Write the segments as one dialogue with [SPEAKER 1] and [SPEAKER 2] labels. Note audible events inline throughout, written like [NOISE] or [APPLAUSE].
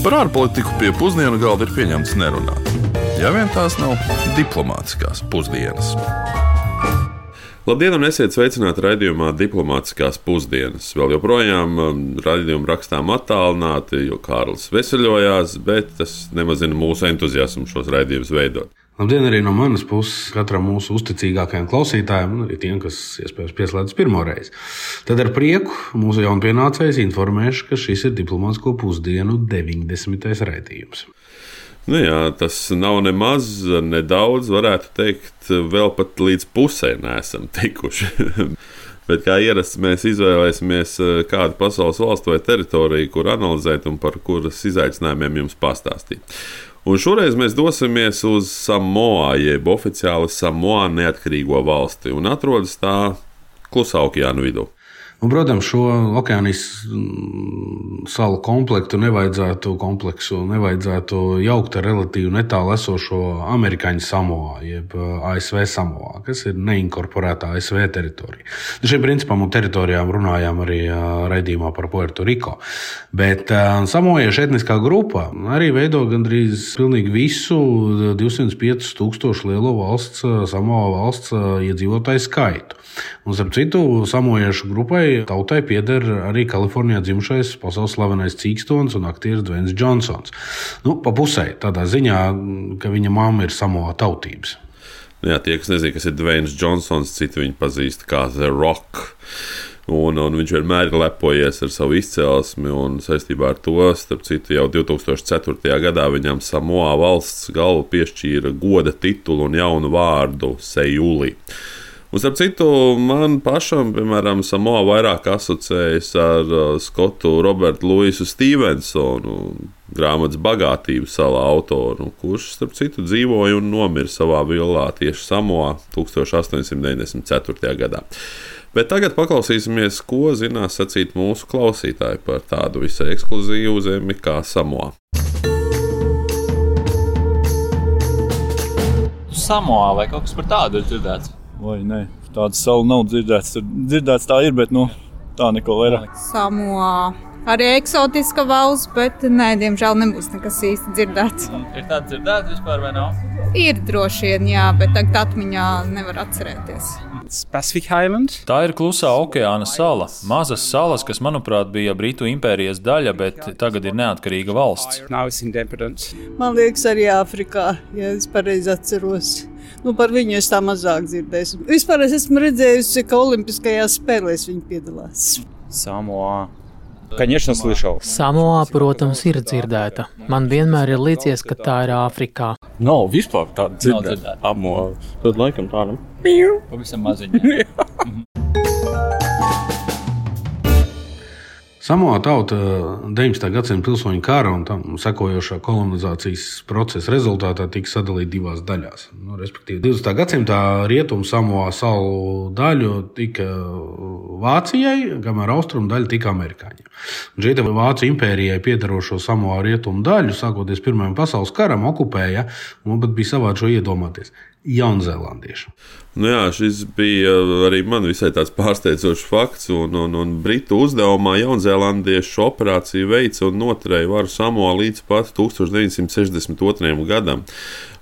[SPEAKER 1] Par ārpolitiku pie pusdienu galda ir pieņemts nerunāt. Ja vien tās nav diplomātiskās pusdienas.
[SPEAKER 2] Labdien, un esiet sveicināti raidījumā Diplomātiskās pusdienas. Vēl joprojām um, raidījumu rakstām attālināti, jo Kārlis veseļojās, bet tas nemazina mūsu entuziasmu šos raidījumus veidot.
[SPEAKER 3] Labdien arī no manas puses, katram mūsu uzticīgākajam klausītājam, arī tiem, kas iespējams pieslēdzas pirmo reizi. Tad ar prieku mūsu jaunpienācējs informēšu, ka šis ir diplomātsko pusdienu 90. raidījums.
[SPEAKER 2] Nu jā, tas nav nemaz, nedaudz, varētu teikt, vēl pat līdz pusē nesam tikuši. [LAUGHS] Bet kā ierasts, mēs izvēlēsimies eh, kādu pasaules valstu vai teritoriju, kur analizēt un par kuras izaicinājumiem jums pastāstīt. Un šoreiz mēs dosimies uz Samoā, jeb oficiāli Samoā neatkarīgo valsti, un atrodas tā klusā okeāna vidū.
[SPEAKER 3] Un, protams, šo okeānijas mm, salu komplektu nevajadzētu, kompleksu nevajadzētu jaukt ar relatīvi netālu esošo amerikāņu samoā, jeb ASV samoā, kas ir neinkorporēta ASV teritorija. Nu, šiem principam un teritorijām runājām arī raidījumā par Puerto Riko. Bet samojiešu etniskā grupa arī veido gandrīz visu 205 tūkstošu lielo valsts, samoā valsts iedzīvotāju skaitu. Un, starp citu, samojiešu grupai tautai pieder arī Kalifornijā dzimušais pasaules slavenais cīkstons un aktieris Dvens Džonsons. Nu, pa pusē tādā ziņā, ka viņa mamma ir samoa tautības.
[SPEAKER 2] Jā, tie, kas nezina, kas ir Dvens Džonsons, citi viņu pazīst kā The Rock. Un, un viņš vienmēr ir lepojies ar savu izcelsmi, un saistībā ar to, starp citu, jau 2004. gadā viņam Samoā valsts galva piešķīra goda titulu un jaunu vārdu Sejuli. Un, starp citu, man pašam, piemēram, Samoa vairāk asociējas ar uh, Skotu Robertu Luisu Stevensonu, grāmatas bagātības salā autoru, kurš, starp citu, dzīvoja un nomira savā villā tieši Samoa 1894. gadā. Bet tagad paklausīsimies, ko zinās sacīt mūsu klausītāji par tādu visai ekskluzīvu zemi kā Samoa.
[SPEAKER 4] Samoā vai kaut kas par tādu ir dzirdēts?
[SPEAKER 5] Vai ne. Tāda saula nav dzirdēts. Tur dzirdēts tā ir, bet nu, tā neko vairāk.
[SPEAKER 6] Samoā. Arī eksotiska valsts, bet nē, diemžēl nebūs nekas īsti dzirdēts.
[SPEAKER 4] Ir tāda dzirdēta vispār vai nav?
[SPEAKER 6] Ir droši vien, jā, bet tagad atmiņā nevar atcerēties.
[SPEAKER 7] Tā ir klusā okeāna sala. Mazas salas, kas, manuprāt, bija Britu impērijas daļa, bet tagad ir neatkarīga valsts.
[SPEAKER 8] Man liekas, arī Āfrikā, ja es pareizi atceros. Nu, par viņu es tā mazāk dzirdēju. Vispār es esmu redzējusi, ka Olimpiskajās spēlēs viņi piedalās.
[SPEAKER 9] Samoa. Конечно, слышал.
[SPEAKER 10] Samoa, protams, ir dzirdēta. Man vienmēr ir liecies, ka tā ir Āfrikā.
[SPEAKER 5] Nav vispār tāda dzirdēta. Amo, tad laikam tādam.
[SPEAKER 4] Pavisam maziņa. [LAUGHS]
[SPEAKER 3] Samoa tauta 19. gadsimta pilsoņu kara un tam sekojošā kolonizācijas procesa rezultātā tika sadalīta divās daļās. Nu, respektīvi, 20. gadsimtā rietumu Samoa salu daļu tika Vācijai, kamēr austrumu daļa tika amerikāņiem. Šī Vācu impērijai piedarošo Samoa rietumu daļu, sākoties Pirmajam pasaules karam, okupēja, un man pat bija savādi šo iedomāties. Jaunzēlandiešu.
[SPEAKER 2] Nu jā, šis bija arī man visai tāds pārsteidzošs fakts. Un, un, un Britu uzdevumā Jaunzēlandiešu operāciju veica un noturēja varu Samoā līdz pat 1962. gadam,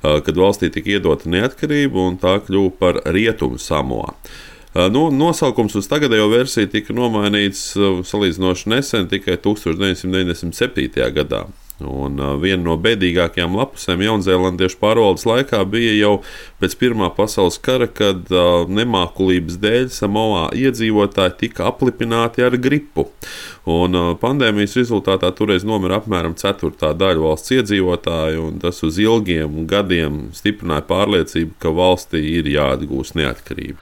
[SPEAKER 2] kad valstī tika iedota neatkarība un tā kļuva par Rietumu Samoā. Nu, nosaukums uz tagadējo versiju tika nomainīts salīdzinoši nesen, tikai 1997. gadā. Un viena no bēdīgākajām lapusēm Jaunzēlandiešu pārvaldes laikā bija jau pēc Pirmā pasaules kara, kad uh, nemākulības dēļ Samovā iedzīvotāji tika aplipināti ar gripu. Un, uh, pandēmijas rezultātā toreiz nomira apmēram ceturtā daļa valsts iedzīvotāju, un tas uz ilgiem gadiem stiprināja pārliecību, ka valstī ir jāatgūst neatkarība.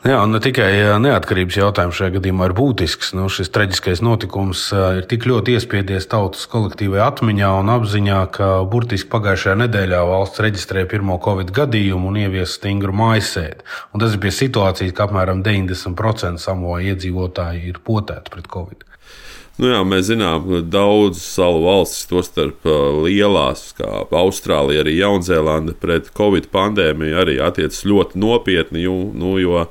[SPEAKER 3] Jā, un ne tikai neatkarības jautājums šajā gadījumā ir būtisks. Nu, šis traģiskais notikums ir tik ļoti iespiedies tautas kolektīvajā atmiņā un apziņā, ka burtiski pagājušajā nedēļā valsts reģistrēja pirmo covid gadījumu un ieviesa stingru mājasēdi. Un tas ir pie situācijas, ka apmēram 90% samoa iedzīvotāji ir potēti pret covid.
[SPEAKER 2] Nu, jā, mēs zinām, ka daudzas salu valstis, tostarp lielās, kā Austrālija, arī Jaunzēlanda, pret Covid pandēmiju arī attiecas ļoti nopietni. Jo, nu, jo,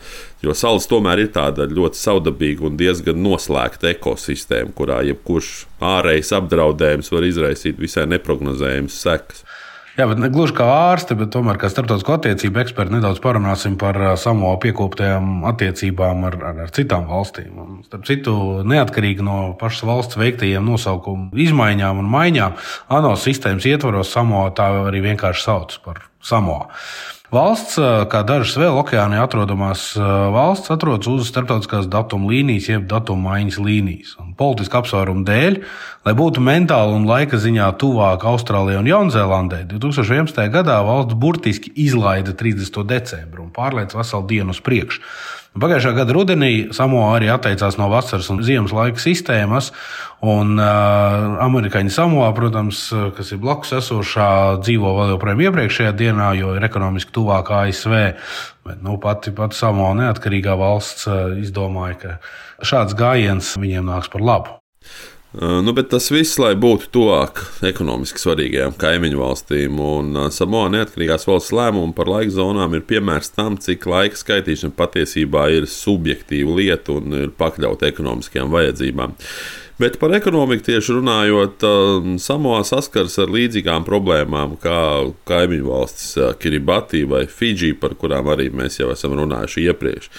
[SPEAKER 2] jo salas tomēr ir tāda ļoti saudabīga un diezgan noslēgta ekosistēma, kurā jebkurš ārējs apdraudējums var izraisīt visai neparedzējamas sekas.
[SPEAKER 3] Jā, bet ne gluži kā ārste, bet tomēr kā starptautisko attiecību eksperti nedaudz parunāsim par samo piekoptajām attiecībām ar, ar, ar citām valstīm. Un, starp citu, neatkarīgi no pašas valsts veiktajiem nosaukumu izmaiņām un maiņām, ANO sistēmas ietvaros samo tā arī vienkārši sauc par samo. Valsts, kā dažas vēl okeānā atrodamās valsts, atrodas uz starptautiskās datuma līnijas, jeb datuma maiņas līnijas. Un politiska apsvēruma dēļ, lai būtu mentāli un laika ziņā tuvāk Austrālijai un Jaunzēlandē, 2011. gadā valsts burtiski izlaida 30. decembru un pārlieca veselu dienu uz priekšu. Pagājušā gada rudenī Samoa arī atteicās no vasaras un ziemas laika sistēmas. Un, uh, amerikāņi Samoa, protams, kas ir blakus esošā, dzīvo vēl joprojām iepriekšējā dienā, jo ir ekonomiski tuvāk ASV. Bet nu, pati, pati Samoa neatkarīgā valsts izdomāja, ka šāds gājiens viņiem nāks par labu.
[SPEAKER 2] Nu, bet tas viss, lai būtu tuvāk ekonomiski svarīgajām kaimiņu valstīm, un Samoa neatkarīgās valsts lēmumu par laika zonām ir piemērs tam, cik laika skaitīšana patiesībā ir subjektīva lieta un ir pakļauta ekonomiskajām vajadzībām. Bet par ekonomiku tieši runājot, Samoa saskars ar līdzīgām problēmām kā kaimiņu valstis Kiribati vai Fidži, par kurām arī mēs jau esam runājuši iepriekš.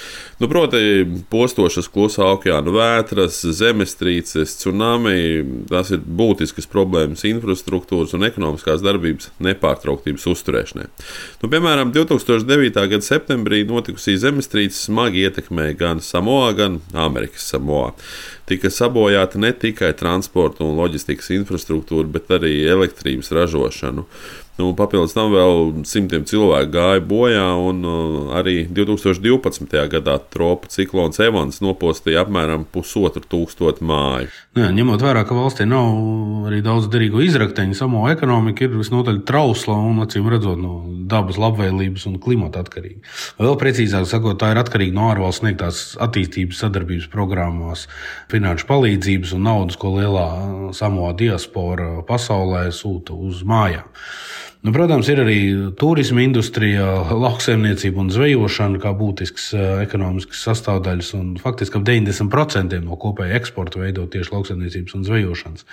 [SPEAKER 2] Nu, proti, postošas klusā okeāna vētras, zemestrīces, tsunami - tās ir būtiskas problēmas infrastruktūras un ekonomiskās darbības nepārtrauktības uzturēšanai. Nu, piemēram, 2009. gada septembrī notikusī zemestrīce smagi ietekmēja gan Samoa, gan Amerikas Samoa tika sabojāta ne tikai transporta un loģistikas infrastruktūra, bet arī elektrības ražošanu. Nu, papildus tam vēl simtiem cilvēku gāja bojā, un uh, arī 2012. gadā tropu ciklons Evans nopostīja apmēram pusotru tūkstošu māju.
[SPEAKER 3] Jā, ņemot vērā, ka valstī nav arī daudz derīgu izrakteņu, samo ekonomika ir visnotaļ trausla un, acīm redzot, no dabas labvēlības un klimata atkarīga. Vēl precīzāk sakot, tā ir atkarīga no ārvalstu sniegtās attīstības sadarbības programmās, finanšu palīdzības un naudas, ko lielā samo diaspora pasaulē sūta uz mājām. Nu, protams, ir arī turisma industrija, lauksaimniecība un zvejošana kā būtisks eh, ekonomisks sastāvdaļas. Faktiski ap 90% no kopēja eksporta veido tieši lauksaimniecības un zvejošanas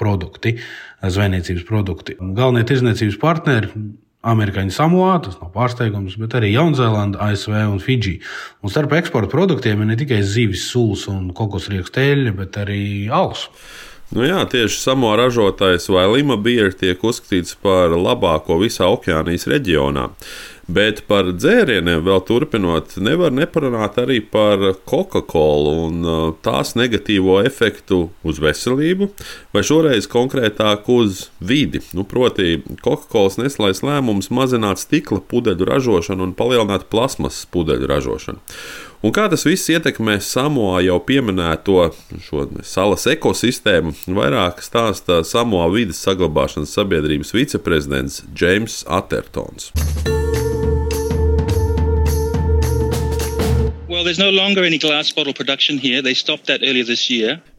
[SPEAKER 3] produkti, zvejniecības produkti. Galvenie tirzniecības partneri amerikāņu Samoā, tas nav pārsteigums, bet arī Jaunzēlanda, ASV un Fidži. Un starp eksporta produktiem ir ne tikai zivis, sūs un kokosrieks teļi, bet arī alus.
[SPEAKER 2] Nu jā, tieši samo ražotājs vai Lima Beer tiek uzskatīts par labāko visā okeānijas reģionā. Bet par dzērieniem vēl turpinot, nevar neparunāt arī par Coca-Cola un uh, tās negatīvo efektu uz veselību, vai šoreiz konkrētāk uz vidi. Nu, proti, Coca-Cola neslēdz lēmums mazināt stikla pudeļu ražošanu un palielināt plasmasas pudeļu ražošanu. Un kā tas viss ietekmē Samoā jau pieminēto salas ekosistēmu, vairāk stāsta Samoā vidas saglabāšanas sabiedrības viceprezidents Džeims Attertons.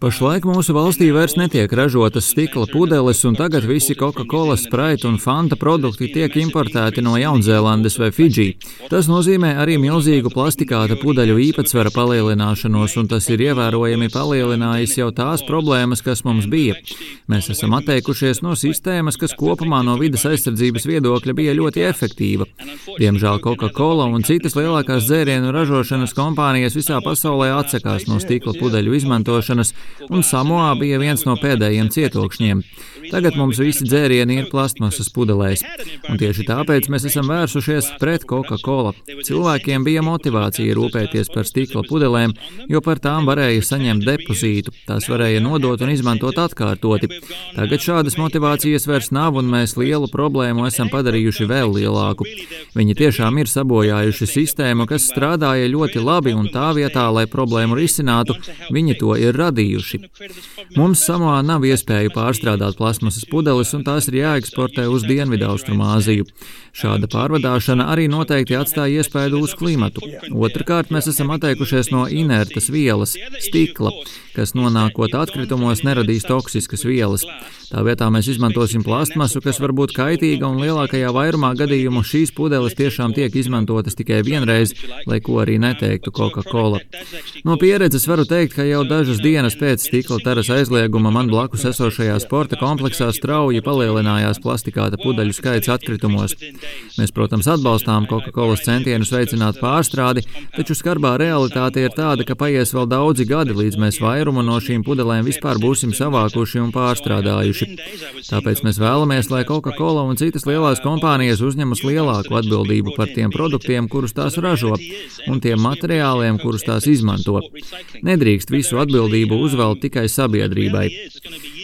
[SPEAKER 11] Pašlaik mūsu valstī vairs netiek ražotas stikla pudeles, un tagad visi Coca-Cola, Sprite un Fanta produkti tiek importēti no Jaunzēlandes vai Fidži. Tas nozīmē arī milzīgu plastikāta pudeļu īpatsvara palielināšanos, un tas ir ievērojami palielinājis jau tās problēmas, kas mums bija. Mēs esam atteikušies no sistēmas, kas kopumā no vidas aizsardzības viedokļa bija ļoti efektīva. Diemžēl Coca-Cola un citas lielākās dzērienu ražošanas kompānijas kompānijas visā pasaulē atsakās no stikla pudeļu izmantošanas, un Samoā bija viens no pēdējiem cietokšņiem. Tagad mums visi dzērieni ir plastmasas pudelēs, un tieši tāpēc mēs esam vērsušies pret Coca-Cola. Cilvēkiem bija motivācija rūpēties par stikla pudelēm, jo par tām varēja saņemt depozītu, tās varēja nodot un izmantot atkārtoti. Tagad šādas motivācijas vairs nav, un mēs lielu problēmu esam padarījuši vēl lielāku. Viņi tiešām ir sabojājuši sistēmu, kas strādāja ļoti labi labi, un tā vietā, lai problēmu risinātu, viņi to ir radījuši. Mums Samoā nav iespēju pārstrādāt plasmasas pudeles, un tās ir jāeksportē uz Dienvidaustrumāziju. Šāda pārvadāšana arī noteikti atstāja iespēju uz klimatu. Otrakārt, mēs esam atteikušies no inertas vielas, stikla, kas nonākot atkritumos neradīs toksiskas vielas. Tā vietā mēs izmantosim plastmasu, kas var būt kaitīga, un lielākajā vairumā gadījumu šīs pudeles tiešām tiek izmantotas tikai vienreiz, lai ko arī neteiktu Coca-Cola. No pieredzes varu teikt, ka jau dažas dienas pēc stikla taras aizlieguma man blakus esošajā sporta kompleksā strauji palielinājās plastikāta pudeļu skaits atkritumos. Mēs, protams, atbalstām Coca-Cola centienus veicināt pārstrādi, taču skarbā realitāte ir tāda, ka paies vēl daudzi gadi, līdz mēs vairumu no šīm pudelēm vispār būsim savākuši un pārstrādājuši. Tāpēc mēs vēlamies, lai Coca-Cola un citas lielās kompānijas uzņemas lielāku atbildību par tiem produktiem, kurus tās ražo, un tiem materiāliem, kurus tās izmanto. Nedrīkst visu atbildību uzvelt tikai sabiedrībai.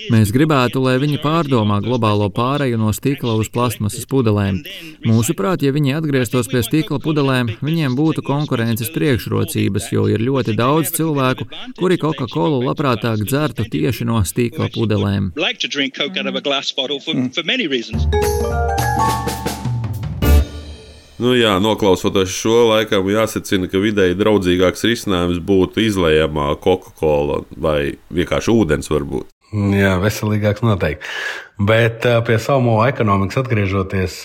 [SPEAKER 11] Mēs gribētu, lai viņi pārdomā globālo pāreju no stikla uz plasmasas pudelēm. Mūsuprāt, ja viņi atgrieztos pie stikla pudelēm, viņiem būtu konkurences priekšrocības, jo ir ļoti daudz cilvēku, kuri Coca-Cola labprātāk dzertu tieši no stikla pudelēm.
[SPEAKER 2] Nu, jā, noklausoties šo laikam, jāsacina, ka vidēji draudzīgāks risinājums būtu izlējamā Coca-Cola vai vienkārši ūdens varbūt.
[SPEAKER 3] Jā, veselīgāks noteikti. Bet pie savu ekonomikas atgriežoties,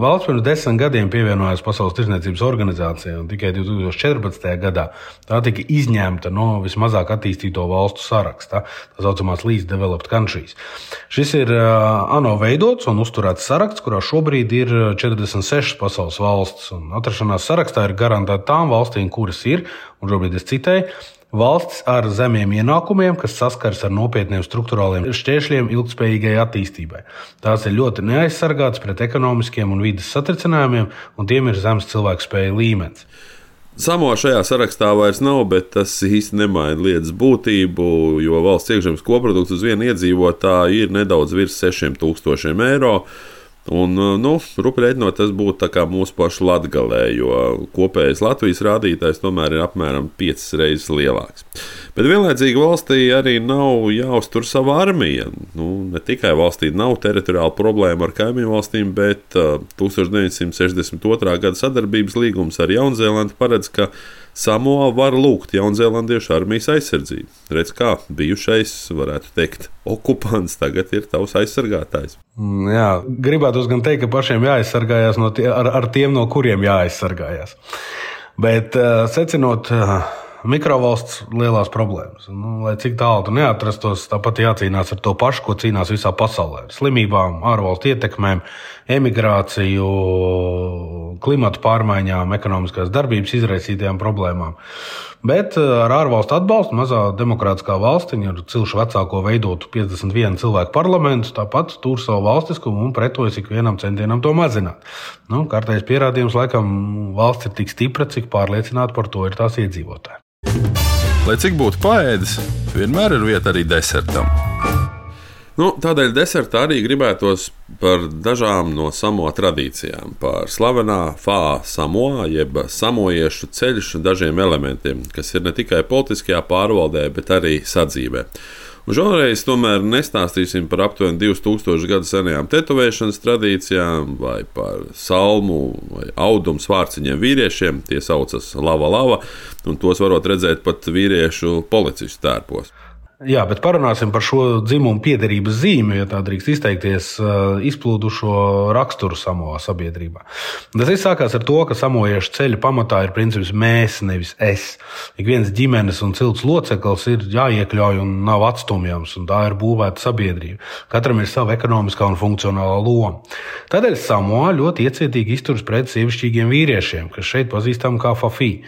[SPEAKER 3] valsts pirms desmit gadiem pievienojās Pasaules tirdzniecības organizācijai, un tikai 2014. gadā tā tika izņemta no vismazāk attīstīto valstu saraksta, tā saucamās Least Developed Countries. Šis ir ANO veidots un uzturēts saraksts, kurā šobrīd ir 46 pasaules valsts. Atrašanās sarakstā ir garantēta tām valstīm, kuras ir, un šobrīd es citēju, Valsts ar zemiem ienākumiem, kas saskars ar nopietniem struktūrāliem šķēršļiem ilgspējīgai attīstībai. Tās ir ļoti neaizsargātas pret ekonomiskiem un vidas satricinājumiem, un tiem ir zems cilvēkspēja līmenis.
[SPEAKER 2] Samo šajā sarakstā vairs nav, bet tas īsti nemaina lietas būtību, jo valsts iekšzemes koprodukts uz vienu iedzīvotāju ir nedaudz virs 6000 eiro. Un, uh, nu, rupi reiķinot, tas būtu mūsu pašu latgalē, jo kopējais Latvijas rādītājs tomēr ir apmēram 5 reizes lielāks. Bet vienlaicīgi valstī arī nav jāuztur sava armija. Nu, ne tikai valstī nav teritoriāla problēma ar kaimiņu valstīm, bet uh, 1962. gada sadarbības līgums ar Jaunzēlandi paredz, ka Samoa var lūgt Jaunzēlandiešu armijas aizsardzību. Redz, kā bijušais, varētu teikt, okupants tagad ir tavs aizsargātājs.
[SPEAKER 3] Mm, jā, gribētu gan teikt, ka pašiem jāaizsargājas no tie, ar, ar tiem, no kuriem jāaizsargājas. Bet uh, secinot, uh, mikrovalsts lielās problēmas. Nu, lai cik tālu tu neatrastos, tāpat jācīnās ar to pašu, ko cīnās visā pasaulē. Ar slimībām, ārvalstu ietekmēm, emigrāciju, klimatu pārmaiņām, ekonomiskās darbības izraisītajām problēmām. Bet eh, ar ārvalstu atbalstu mazā demokrātiskā valstiņa ar cilšu vecāko veidotu 51 cilvēku parlamentu tāpat tur savu valstiskumu un pretojas ikvienam centienam to mazināt. Nu, kārtējs pierādījums laikam valsts ir tik stipra, cik pārliecināta par to ir tās iedzīvotāji.
[SPEAKER 1] Lai cik būtu paēdis, vienmēr ir vieta arī desertam.
[SPEAKER 2] Nu, tādēļ desertā arī gribētos par dažām no samo tradīcijām, par slavenā Fā Samoa, jeb samojiešu ceļš dažiem elementiem, kas ir ne tikai politiskajā pārvaldē, bet arī sadzīvē. Un šoreiz tomēr nestāstīsim par aptuveni 2000 gadu senajām tetovēšanas tradīcijām, vai par salmu vai audumu svārciņiem vīriešiem. Tie saucas lava lava, un tos varot redzēt pat vīriešu policistu tērpos.
[SPEAKER 3] Jā, bet parunāsim par šo dzimumu piederības zīmi, ja tā drīkst izteikties, izplūdušo raksturu samoā sabiedrībā. Tas viss sākās ar to, ka samojiešu ceļa pamatā ir princips mēs, nevis es. Ik viens ģimenes un cilts loceklis ir jāiekļauj un nav atstumjams, un tā ir būvēta sabiedrība. Katram ir sava ekonomiskā un funkcionālā loma. Tādēļ samoā ļoti iecietīgi izturas pret sievišķīgiem vīriešiem, kas šeit pazīstami kā fafī.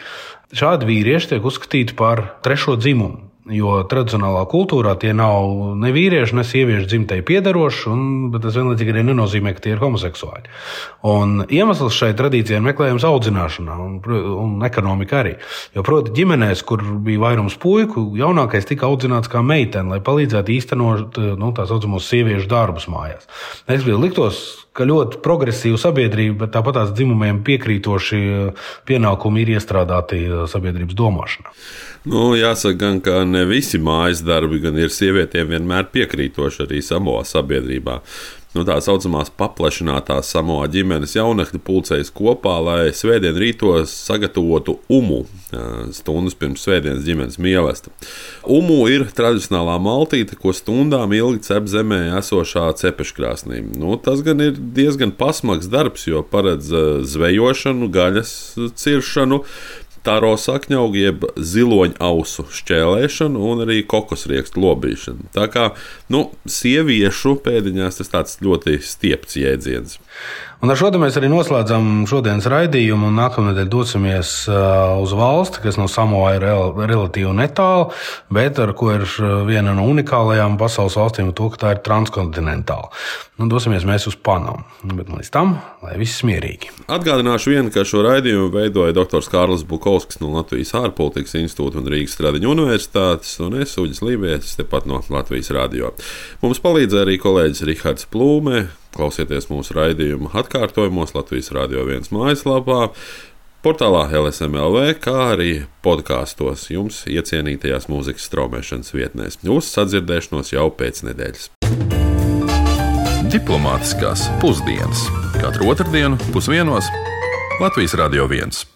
[SPEAKER 3] Šādi vīrieši tiek uzskatīti par trešo dzimumu. Jo tradicionālā kultūrā tie nav ne vīrieši, ne sieviešu dzimtai piedaroši, un, tas vienlaicīgi arī nenozīmē, ka tie ir homoseksuāļi. Un iemesls šai tradīcijai ir meklējums audzināšanā, un, un ekonomika arī. Jo, proti, ģimenēs, kur bija vairums puiku, jaunākais tika audzināts kā meitene, lai palīdzētu īstenot nu, tā saucamos sieviešu darbus mājās. Es biju liktos, ka ļoti progresīva sabiedrība, bet tāpat tās dzimumiem piekrītoši pienākumi ir iestrādāti sabiedrības domāšanā.
[SPEAKER 2] Nu, jāsaka, gan, ka ne visi mājas darbi, gan ir sievietēm vienmēr piekrītoši arī samoā sabiedrībā nu, tā saucamās paplašinātās samoā ģimenes jaunekļi pulcējas kopā, lai svētdien rītos sagatavotu umu stundas pirms svētdienas ģimenes mīlestība. Umu ir tradicionālā maltīte, ko stundām ilgi cep zemē esošā cepeškrāsnī. Nu, tas gan ir diezgan pasmags darbs, jo paredz zvejošanu, gaļas ciršanu, tāro sakņaugu, jeb ziloņa ausu šķēlēšanu un arī kokosriekstu lobīšanu. Tā kā nu, sieviešu pēdiņās tas tāds ļoti stiepts jēdziens.
[SPEAKER 3] Un ar šo mēs arī noslēdzam šodienas raidījumu. Nākamnedēļ dosimies uz valsti, kas no Samoa ir rel relatīvi netālu, bet ar ko ir viena no unikālajām pasaules valstīm, to, ka tā ir transkontinentāla. Nu, dosimies mēs uz Panamu. Bet līdz tam, lai viss mierīgi.
[SPEAKER 2] Atgādināšu vienu, ka šo raidījumu veidoja dr. Kārlis Bukovskis no Latvijas ārpolitikas institūta un Rīgas Stradiņu universitātes, un es Uģis Lībijams, tepat no Latvijas radio. Mums palīdzēja arī kolēģis Rihards Plūmē. Klausieties mūsu raidījumu atkārtojumos Latvijas Rādio 1 mājaslapā, portālā LSMLV, kā arī podkāstos jums iecienītajās mūzikas straumēšanas vietnēs. Uz sadzirdēšanos jau pēc nedēļas.
[SPEAKER 1] Diplomātiskās pusdienas katru otrdienu pusdienos Latvijas Rādio 1.